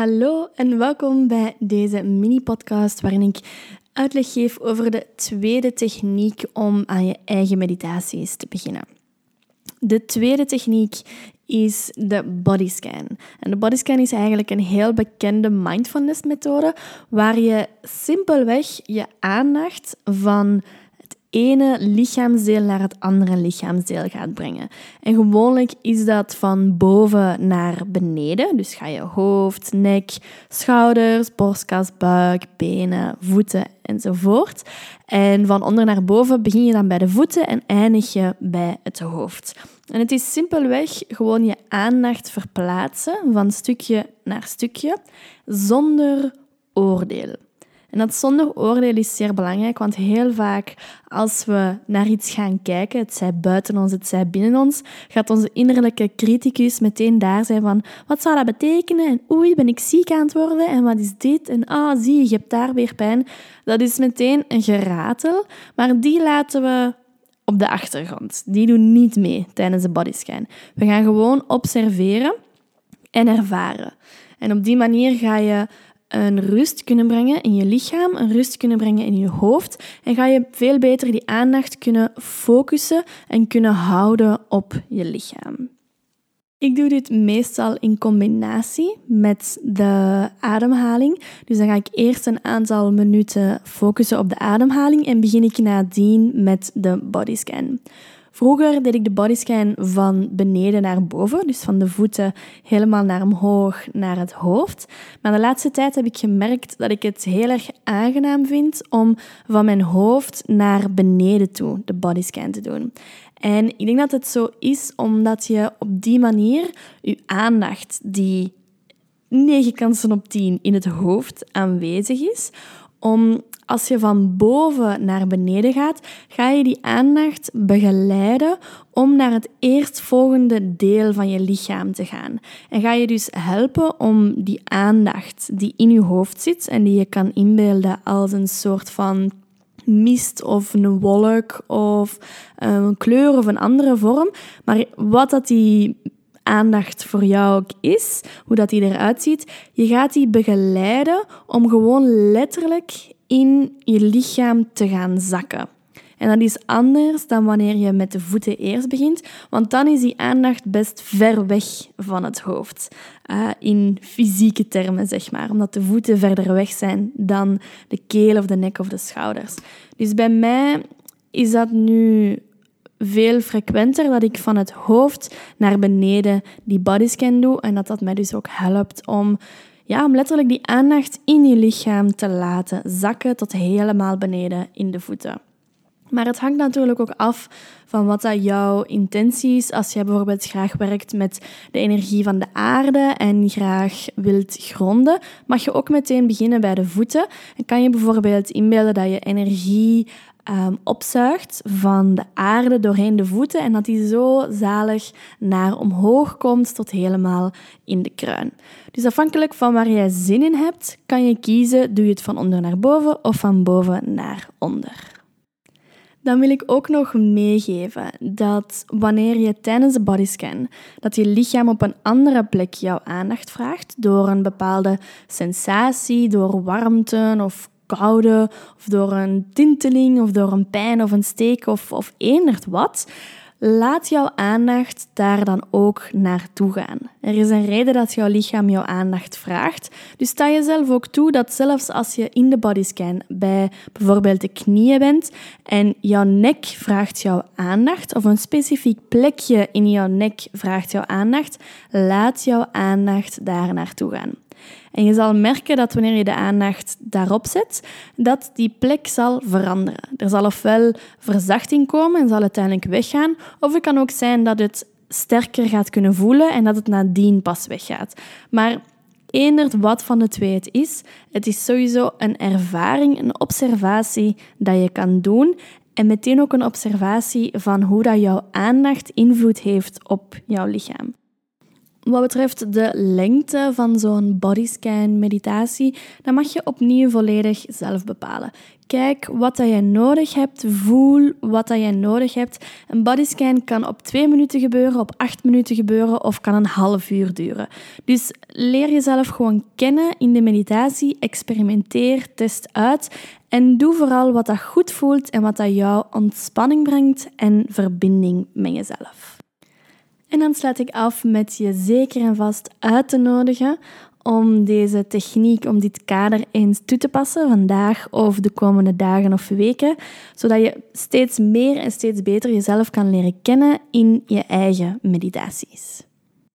Hallo en welkom bij deze mini-podcast waarin ik uitleg geef over de tweede techniek om aan je eigen meditaties te beginnen. De tweede techniek is de bodyscan. En de bodyscan is eigenlijk een heel bekende mindfulness methode waar je simpelweg je aandacht van ene lichaamsdeel naar het andere lichaamsdeel gaat brengen. En gewoonlijk is dat van boven naar beneden. Dus ga je hoofd, nek, schouders, borstkas, buik, benen, voeten enzovoort. En van onder naar boven begin je dan bij de voeten en eindig je bij het hoofd. En het is simpelweg gewoon je aandacht verplaatsen van stukje naar stukje zonder oordeel. En dat zonder oordeel is zeer belangrijk, want heel vaak als we naar iets gaan kijken, het zij buiten ons, het zij binnen ons, gaat onze innerlijke criticus meteen daar zijn van wat zou dat betekenen? En oei, ben ik ziek aan het worden? En wat is dit? En ah, zie je, je hebt daar weer pijn. Dat is meteen een geratel, maar die laten we op de achtergrond. Die doen niet mee tijdens de bodyscan. We gaan gewoon observeren en ervaren. En op die manier ga je een rust kunnen brengen in je lichaam, een rust kunnen brengen in je hoofd en ga je veel beter die aandacht kunnen focussen en kunnen houden op je lichaam. Ik doe dit meestal in combinatie met de ademhaling. Dus dan ga ik eerst een aantal minuten focussen op de ademhaling en begin ik nadien met de bodyscan. Vroeger deed ik de bodyscan van beneden naar boven, dus van de voeten helemaal naar omhoog, naar het hoofd. Maar de laatste tijd heb ik gemerkt dat ik het heel erg aangenaam vind om van mijn hoofd naar beneden toe de bodyscan te doen. En ik denk dat het zo is omdat je op die manier je aandacht, die 9 kansen op 10 in het hoofd aanwezig is, om als je van boven naar beneden gaat, ga je die aandacht begeleiden om naar het eerstvolgende deel van je lichaam te gaan. En ga je dus helpen om die aandacht die in je hoofd zit en die je kan inbeelden als een soort van mist of een wolk of eh, een kleur of een andere vorm. Maar wat dat die aandacht voor jou ook is, hoe dat die eruit ziet, je gaat die begeleiden om gewoon letterlijk in je lichaam te gaan zakken. En dat is anders dan wanneer je met de voeten eerst begint, want dan is die aandacht best ver weg van het hoofd. Uh, in fysieke termen, zeg maar, omdat de voeten verder weg zijn dan de keel of de nek of de schouders. Dus bij mij is dat nu veel frequenter dat ik van het hoofd naar beneden die bodyscan doe en dat dat mij dus ook helpt om ja, om letterlijk die aandacht in je lichaam te laten zakken tot helemaal beneden in de voeten. Maar het hangt natuurlijk ook af van wat jouw intentie is. Als jij bijvoorbeeld graag werkt met de energie van de aarde en graag wilt gronden, mag je ook meteen beginnen bij de voeten. En kan je bijvoorbeeld inbeelden dat je energie um, opzuigt van de aarde doorheen de voeten en dat die zo zalig naar omhoog komt tot helemaal in de kruin. Dus afhankelijk van waar jij zin in hebt, kan je kiezen, doe je het van onder naar boven of van boven naar onder. Dan wil ik ook nog meegeven dat wanneer je tijdens de bodyscan dat je lichaam op een andere plek jouw aandacht vraagt door een bepaalde sensatie, door warmte of koude, of door een tinteling, of door een pijn of een steek of, of wat, laat jouw aandacht daar dan ook naartoe gaan. Er is een reden dat jouw lichaam jouw aandacht vraagt. Dus sta jezelf ook toe dat zelfs als je in de bodyscan bij bijvoorbeeld de knieën bent en jouw nek vraagt jouw aandacht, of een specifiek plekje in jouw nek vraagt jouw aandacht, laat jouw aandacht daar naartoe gaan. En je zal merken dat wanneer je de aandacht daarop zet, dat die plek zal veranderen. Er zal ofwel verzachting komen en zal uiteindelijk weggaan, of het kan ook zijn dat het sterker gaat kunnen voelen en dat het nadien pas weggaat. Maar eenderd wat van de twee het is, het is sowieso een ervaring, een observatie dat je kan doen en meteen ook een observatie van hoe dat jouw aandacht invloed heeft op jouw lichaam. Wat betreft de lengte van zo'n bodyscan meditatie, dan mag je opnieuw volledig zelf bepalen. Kijk wat dat je nodig hebt, voel wat dat je nodig hebt. Een bodyscan kan op twee minuten gebeuren, op acht minuten gebeuren of kan een half uur duren. Dus leer jezelf gewoon kennen in de meditatie, experimenteer, test uit en doe vooral wat dat goed voelt en wat dat jou ontspanning brengt en verbinding met jezelf. En dan sluit ik af met je zeker en vast uit te nodigen om deze techniek, om dit kader eens toe te passen vandaag of de komende dagen of weken, zodat je steeds meer en steeds beter jezelf kan leren kennen in je eigen meditaties.